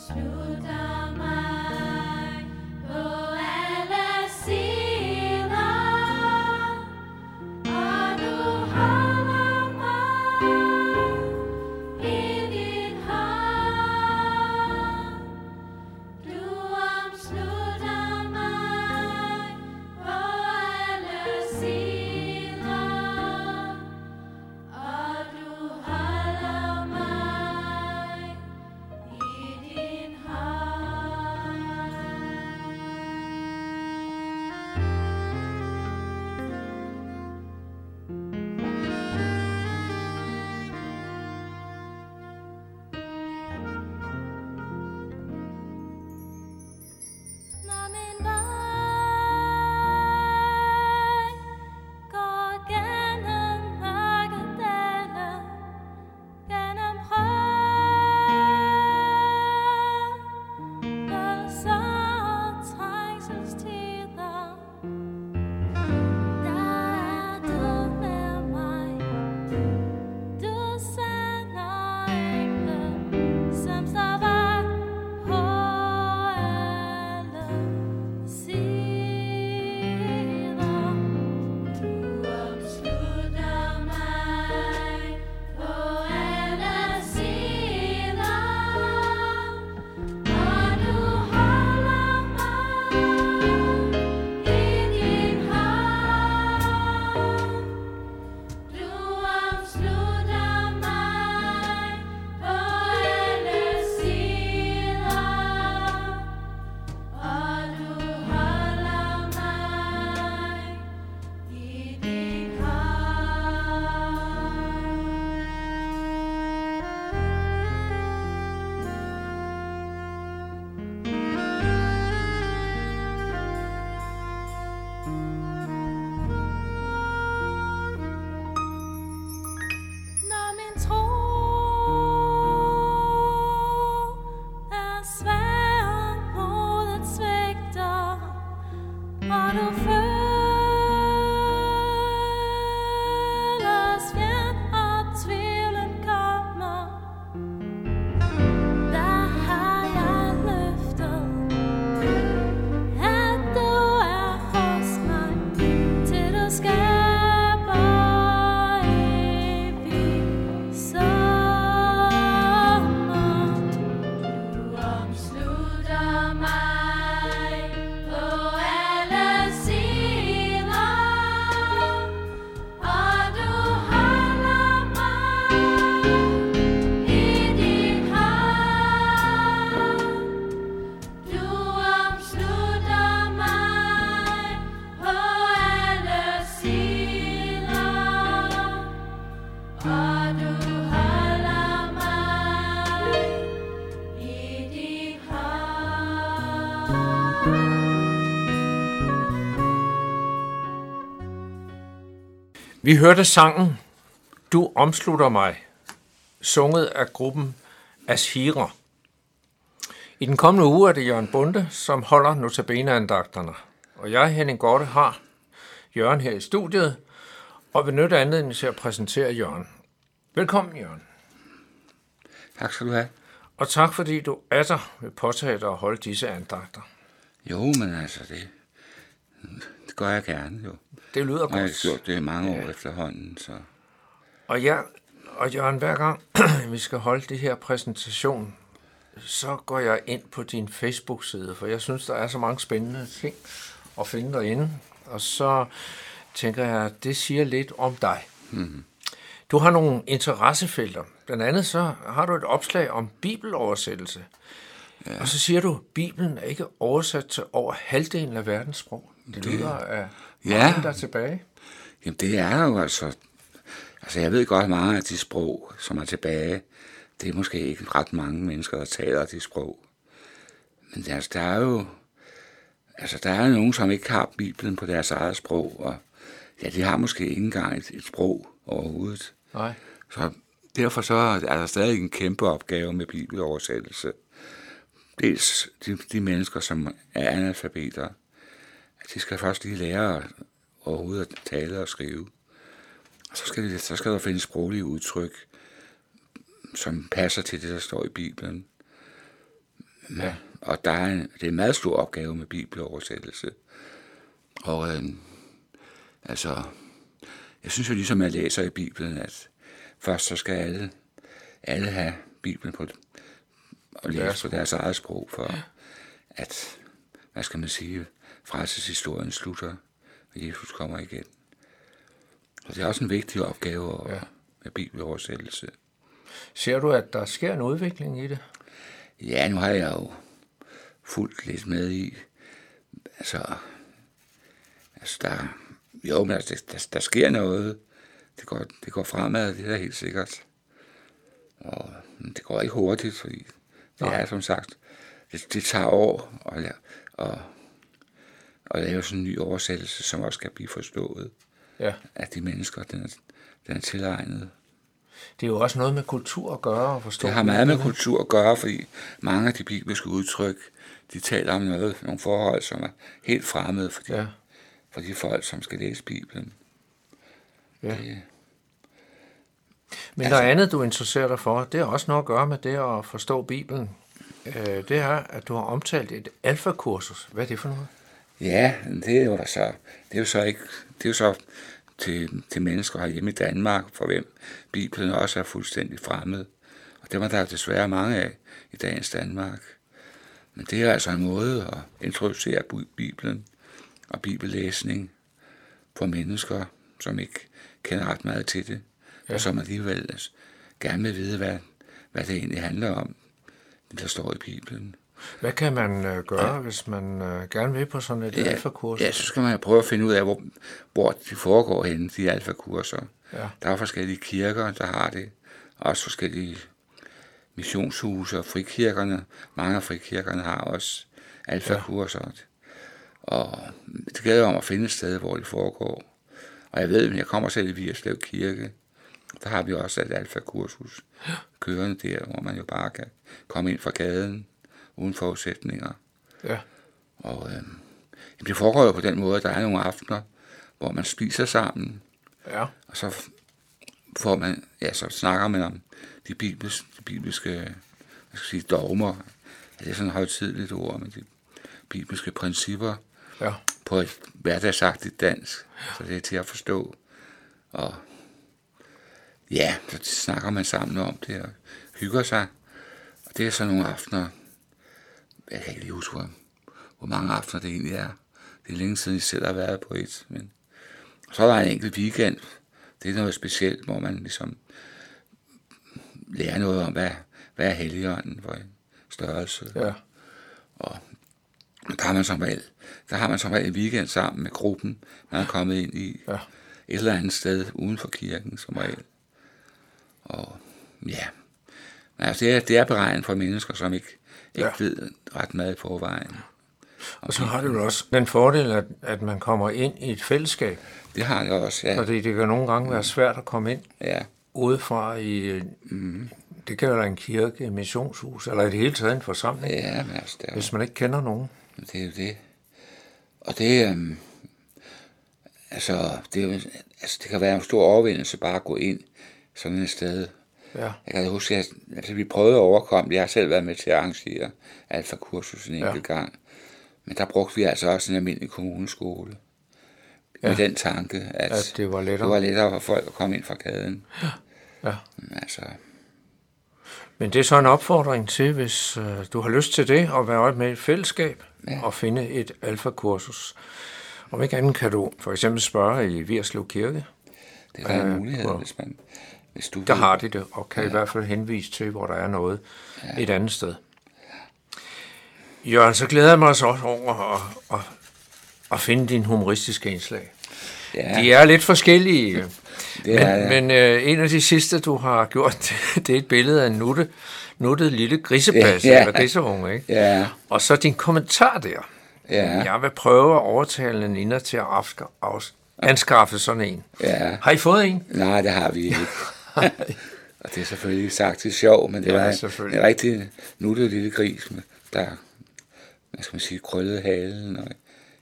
snow. Vi hørte sangen Du omslutter mig, sunget af gruppen Ashira. I den kommende uge er det Jørgen Bunde, som holder notabeneandagterne. Og jeg, Henning Gorte, har Jørgen her i studiet, og vil nytte anledningen til at præsentere Jørgen. Velkommen, Jørgen. Tak skal du have. Og tak fordi du er der vil påtage dig at holde disse andagter. Jo, men altså, det, det gør jeg gerne, jo. Det lyder Og jeg har godt. gjort det i mange år efterhånden, så... Og ja, og Jørgen, hver gang vi skal holde det her præsentation, så går jeg ind på din Facebook-side, for jeg synes, der er så mange spændende ting at finde derinde. Og så tænker jeg, at det siger lidt om dig. Mm-hmm. Du har nogle interessefelter. Blandt andet så har du et opslag om bibeloversættelse. Ja. Og så siger du, Bibelen er ikke oversat til over halvdelen af verdens sprog. Det lyder af Ja. mange, der er tilbage. Jamen, det er jo altså... Altså, jeg ved godt mange af de sprog, som er tilbage, det er måske ikke ret mange mennesker, der taler de sprog. Men altså, der er jo... Altså, der er nogen, som ikke har Bibelen på deres eget sprog, og ja, de har måske ikke engang et, et sprog overhovedet. Nej. Så derfor så er der stadig en kæmpe opgave med bibeloversættelse. Dels de, de mennesker, som er analfabeter, de skal først lige lære overhovedet at tale og skrive. Og så skal, de, så skal der findes sproglige udtryk, som passer til det, der står i Bibelen. Ja. Og der er en, det er en meget stor opgave med bibeloversættelse. Og øh, altså, jeg synes jo ligesom, jeg læser i Bibelen, at først så skal alle, alle have Bibelen på, og læse på deres eget sprog, for at, hvad skal man sige, frelseshistorien slutter, og Jesus kommer igen. Og det er også en vigtig opgave ja. med bibeloversættelse. Ser du, at der sker en udvikling i det? Ja, nu har jeg jo fulgt lidt med i, altså, altså der, jo, men altså, der, der sker noget, det går, det går fremad, det er helt sikkert. Og det går ikke hurtigt, fordi det er som sagt, det, det tager år at, la- at, at lave sådan en ny oversættelse, som også kan blive forstået Ja. af de mennesker, den er, den er tilegnet. Det er jo også noget med kultur at gøre og forstå. Det har meget med kultur at gøre, fordi mange af de bibelske udtryk, de taler om noget, nogle forhold, som er helt fremmede for de, ja. for de folk, som skal læse Bibelen. Ja. Det, Men der er andet, du interesserer dig for. Det har også noget at gøre med det at forstå Bibelen. Øh, Det er, at du har omtalt et alfakursus. Hvad er det for noget? ja, det er jo så, det er jo så ikke, det er jo så til, til mennesker herhjemme i Danmark, for hvem Bibelen også er fuldstændig fremmed. Og det var der desværre mange af i dagens Danmark. Men det er altså en måde at introducere Bibelen og bibellæsning for mennesker, som ikke kender ret meget til det, ja. og som alligevel altså gerne vil vide, hvad, hvad det egentlig handler om, det der står i Bibelen. Hvad kan man øh, gøre, ja. hvis man øh, gerne vil på sådan et ja. alfakursus? Ja, så skal man prøve at finde ud af, hvor, hvor de foregår henne, de alfakurser. Ja. Der er forskellige kirker, der har det. Også forskellige missionshuse og frikirkerne. Mange af frikirkerne har også alfakurser. Ja. Og det gælder om at finde et sted, hvor det foregår. Og jeg ved, jeg kommer selv i Vigerslev Kirke. Der har vi også et alfakursus kørende der, hvor man jo bare kan komme ind fra gaden uden forudsætninger. ja. Og øh, jamen, det foregår jo på den måde, at der er nogle aftener, hvor man spiser sammen, ja. og så får man, ja, så snakker man om de, bibels, de bibelske hvad skal jeg sige, dogmer. Ja, det er sådan et højtidligt ord, men de bibelske principper ja. på et hverdagsagtigt dansk, så det er til at forstå. Og ja, så snakker man sammen om det og hygger sig. Og det er så nogle aftener, jeg kan ikke lige huske, hvor, mange aftener det egentlig er. Det er længe siden, jeg selv har været på et. Men så er der en enkelt weekend. Det er noget specielt, hvor man ligesom lærer noget om, hvad, hvad er helligånden for en størrelse. ja. Der har man som regel, der har man som regel en weekend sammen med gruppen, man er kommet ind i Ja. et eller andet sted uden for kirken som regel. Og ja, men altså det er, det er beregnet for mennesker, som ikke, ikke Ja. ved ret meget i forvejen. Og så har det jo også den fordel, at, at man kommer ind i et fællesskab. Det har det også, ja. Fordi det kan nogle gange være svært at komme ind ja. udefra i, mm. det kan være en kirke, et missionshus, eller i det hele taget en forsamling, Ja, men altså, det er, hvis man ikke kender nogen. det er jo det. Og det, øhm, altså, det, er altså, det kan være en stor overvindelse bare at gå ind sådan et sted. Ja, Jeg kan huske, at altså, vi prøvede at overkomme det. Jeg har selv været med til at arrangere alfa-kursus en enkelt ja. gang. Men der brugte vi altså også en almindelig kommuneskole. Ja. Med Ja. den tanke, at, At det var lettere. det var lettere for folk at komme ind fra gaden. ja. Men Altså, Men det er så en opfordring til, hvis øh, du har lyst til det, at være med i et fællesskab Ja. og finde et alfakursus. Om ikke andet kan du for eksempel spørge i Virslev Kirke. det er en Ja, mulighed, hvor- hvis man... Hvis du Der ved- har de det, og kan ja. i hvert fald henvise til, hvor der er noget ja. et andet sted. Jørgen, så glæder jeg mig så også over at, at, at finde dine humoristiske indslag. Ja, De er lidt forskellige, det men, er, ja. men øh, en af de sidste, du har gjort, det er et billede af en nutte, nuttet lille grisepas, ja, Ja, ja. ja. eller griseunge, ikke? Ja, Og så din kommentar der. ja, Jeg vil prøve at overtale Nina til at afska- afs- anskaffe sådan en. ja. Har I fået en? Nej, det har vi ikke. og det er selvfølgelig sagt til sjov, men det Ja, var en, en rigtig nuttet lille gris, med- der, hvad skal man sige, krøllede halen, og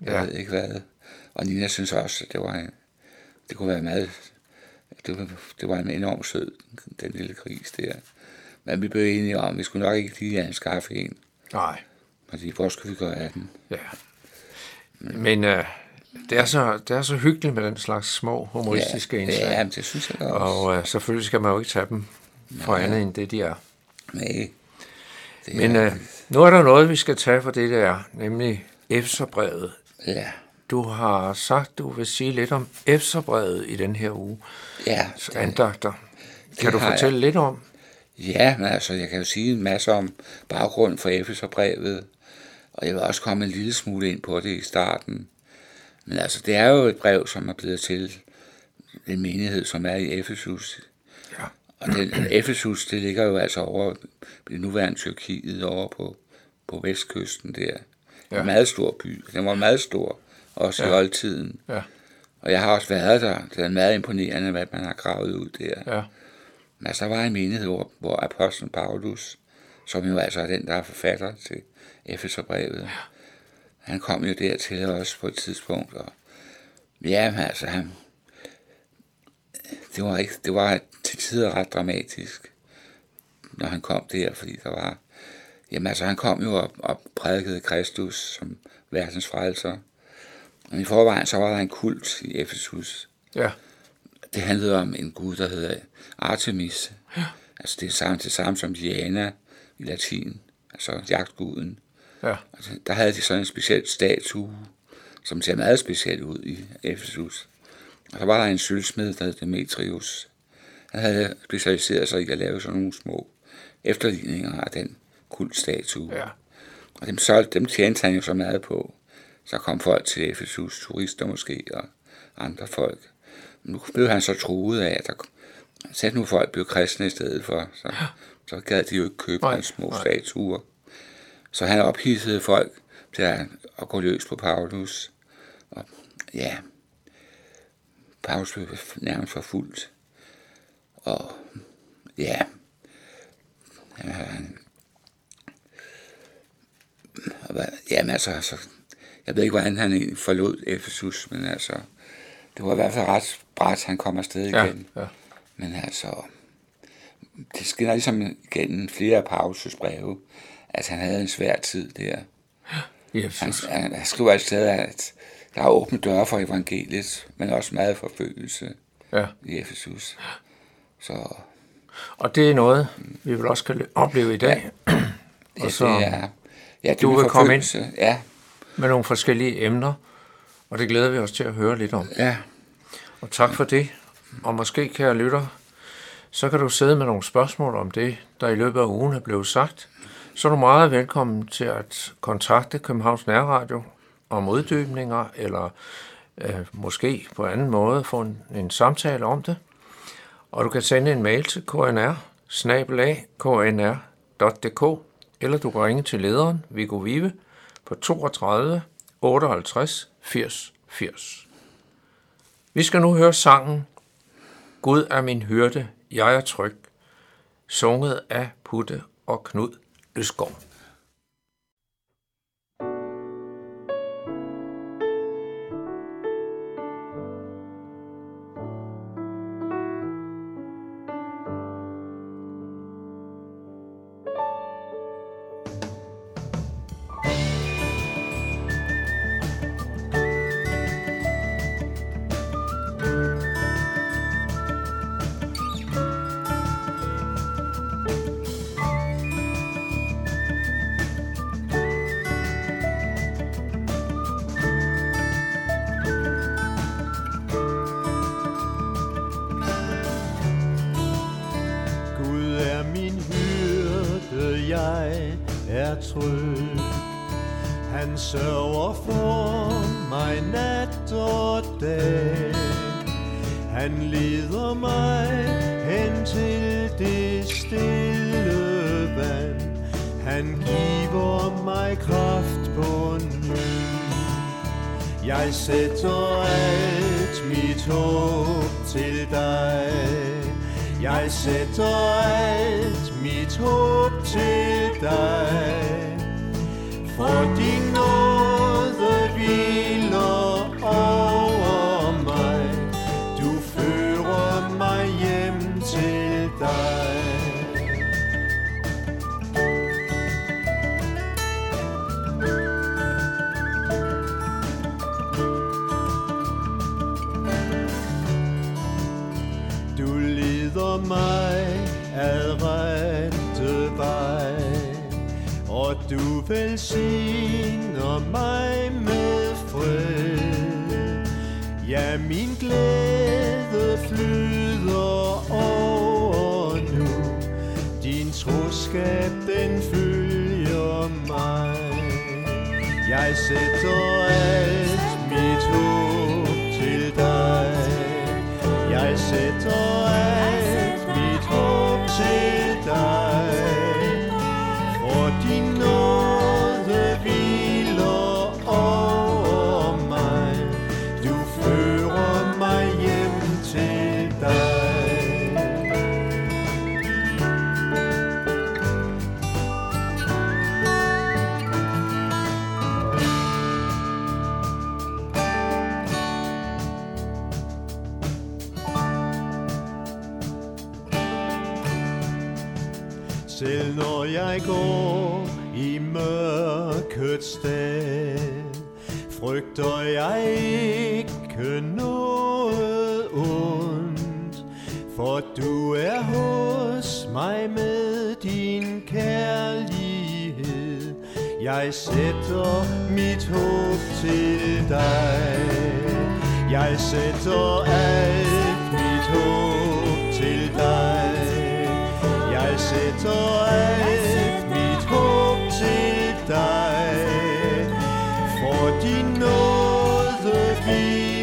jeg Ja. ved ikke hvad. Og Nina synes også, at det var en, det kunne være meget, det var, det var en enormt sød, den lille gris der. Men vi blev enige om, at vi skulle nok ikke lige anskaffe en, Nej. fordi hvor skulle vi gøre af den? Ja. Men øh, det, er så, det er så hyggeligt med den slags små humoristiske ja, indslag. ja, det synes jeg også. Og øh, selvfølgelig skal man jo ikke tage dem for andet end det, de er. Nej, det Men er, øh, nu er der noget, vi skal tage for det, der er, nemlig Efterbrevet. ja, Du har sagt, du vil sige lidt om Efterbrevet i den her uge. ja, Så andagter. Kan du har jeg. fortælle lidt om? Ja, men altså, jeg kan jo sige en masse om baggrunden for Efeserbrevet, og jeg vil også komme en lille smule ind på det i starten. Men altså, det er jo et brev, som er blevet til en menighed, som er i Efesus. Ja. Og den, Efesus, det ligger jo altså over i det nuværende Tyrkiet, over på, på vestkysten der. Ja. En meget stor by. Den var meget stor, også ja. i oldtiden. Ja, Og jeg har også været der. Det er meget imponerende, hvad man har gravet ud der. ja, Men altså, der var en menighed, hvor, hvor apostlen Paulus, som jo altså er den, der er forfatter til Efeserbrevet, ja. Han kom jo dertil også på et tidspunkt, og ja, men altså, han, det var, ikke, det var til tider ret dramatisk, når han kom der, fordi der var, jamen altså, han kom jo og, og prædikede Kristus som verdens frelser, og i forvejen, så var der en kult i Efesus, ja, det handlede om en gud, der hedder Artemis. Ja. Altså det er samme, det samme som Diana i latin, altså jagtguden. Ja, Altså, der havde de sådan en speciel statue, som ser meget speciel ud i Efesus. Og så var der en sølvsmed, der hed Demetrius. Han havde specialiseret sig i at lave sådan nogle små efterligninger af den kultstatue. ja. Og dem, solgte, dem tjente han jo så meget på. Så kom folk til Efesus, turister måske, og andre folk. Nu blev han så truet af, at der selv nu folk blev kristne i stedet for, så, så gad de jo ikke købe Nej, hans små nej. statuer. Så han ophidsede folk til at, gå løs på Paulus. Og ja, Paulus blev nærmest forfulgt. Og ja, han, hvad, jamen altså, altså, jeg ved ikke, hvordan han forlod Efesus, men altså, det var i hvert fald ret bræt, han kom afsted Ja, igen. ja. Men altså, det skinner ligesom igennem flere af Paulus' breve, at han havde en svær tid der. I Han, han, han skriver et sted, at der er åbne døre for evangeliet, men også meget forfølgelse Ja. i Efesus. Så Og det er noget, vi vil også kan opleve i dag. ja, Og så det er, ja, det du vil komme ind. Ja, med nogle forskellige emner, og det glæder vi os til at høre lidt om. ja, Og tak for det. Og måske, kære lytter, så kan du sidde med nogle spørgsmål om det, der i løbet af ugen er blevet sagt. Så er du meget velkommen til at kontakte Københavns Nærradio om uddybninger, eller øh, måske på anden måde få en, en samtale om det. Og du kan sende en mail til knr knr.dk, eller du kan ringe til lederen, Viggo Vive, på 32 58 80 80. Vi skal nu høre sangen Gud er min hyrde, jeg er tryg, sunget af Putte og Knud Dus kom. Er tryg. Han sørger for mig nat og dag. Han leder mig hen til det stille vand. Han giver mig kraft på ny. Jeg sætter alt mit håb til dig. Jeg sætter alt mit håb til dig. 14 Og du velsigner mig med fred. Ja, min glæde flyder over nu. Din troskab, den følger mig. Jeg sætter alt mit håb til dig. Jeg sætter alt Når du er hos mig med din kærlighed, jeg sætter mit håb til dig. Jeg sætter alt mit håb til dig. Jeg sætter alt mit håb til dig. For din nåde vil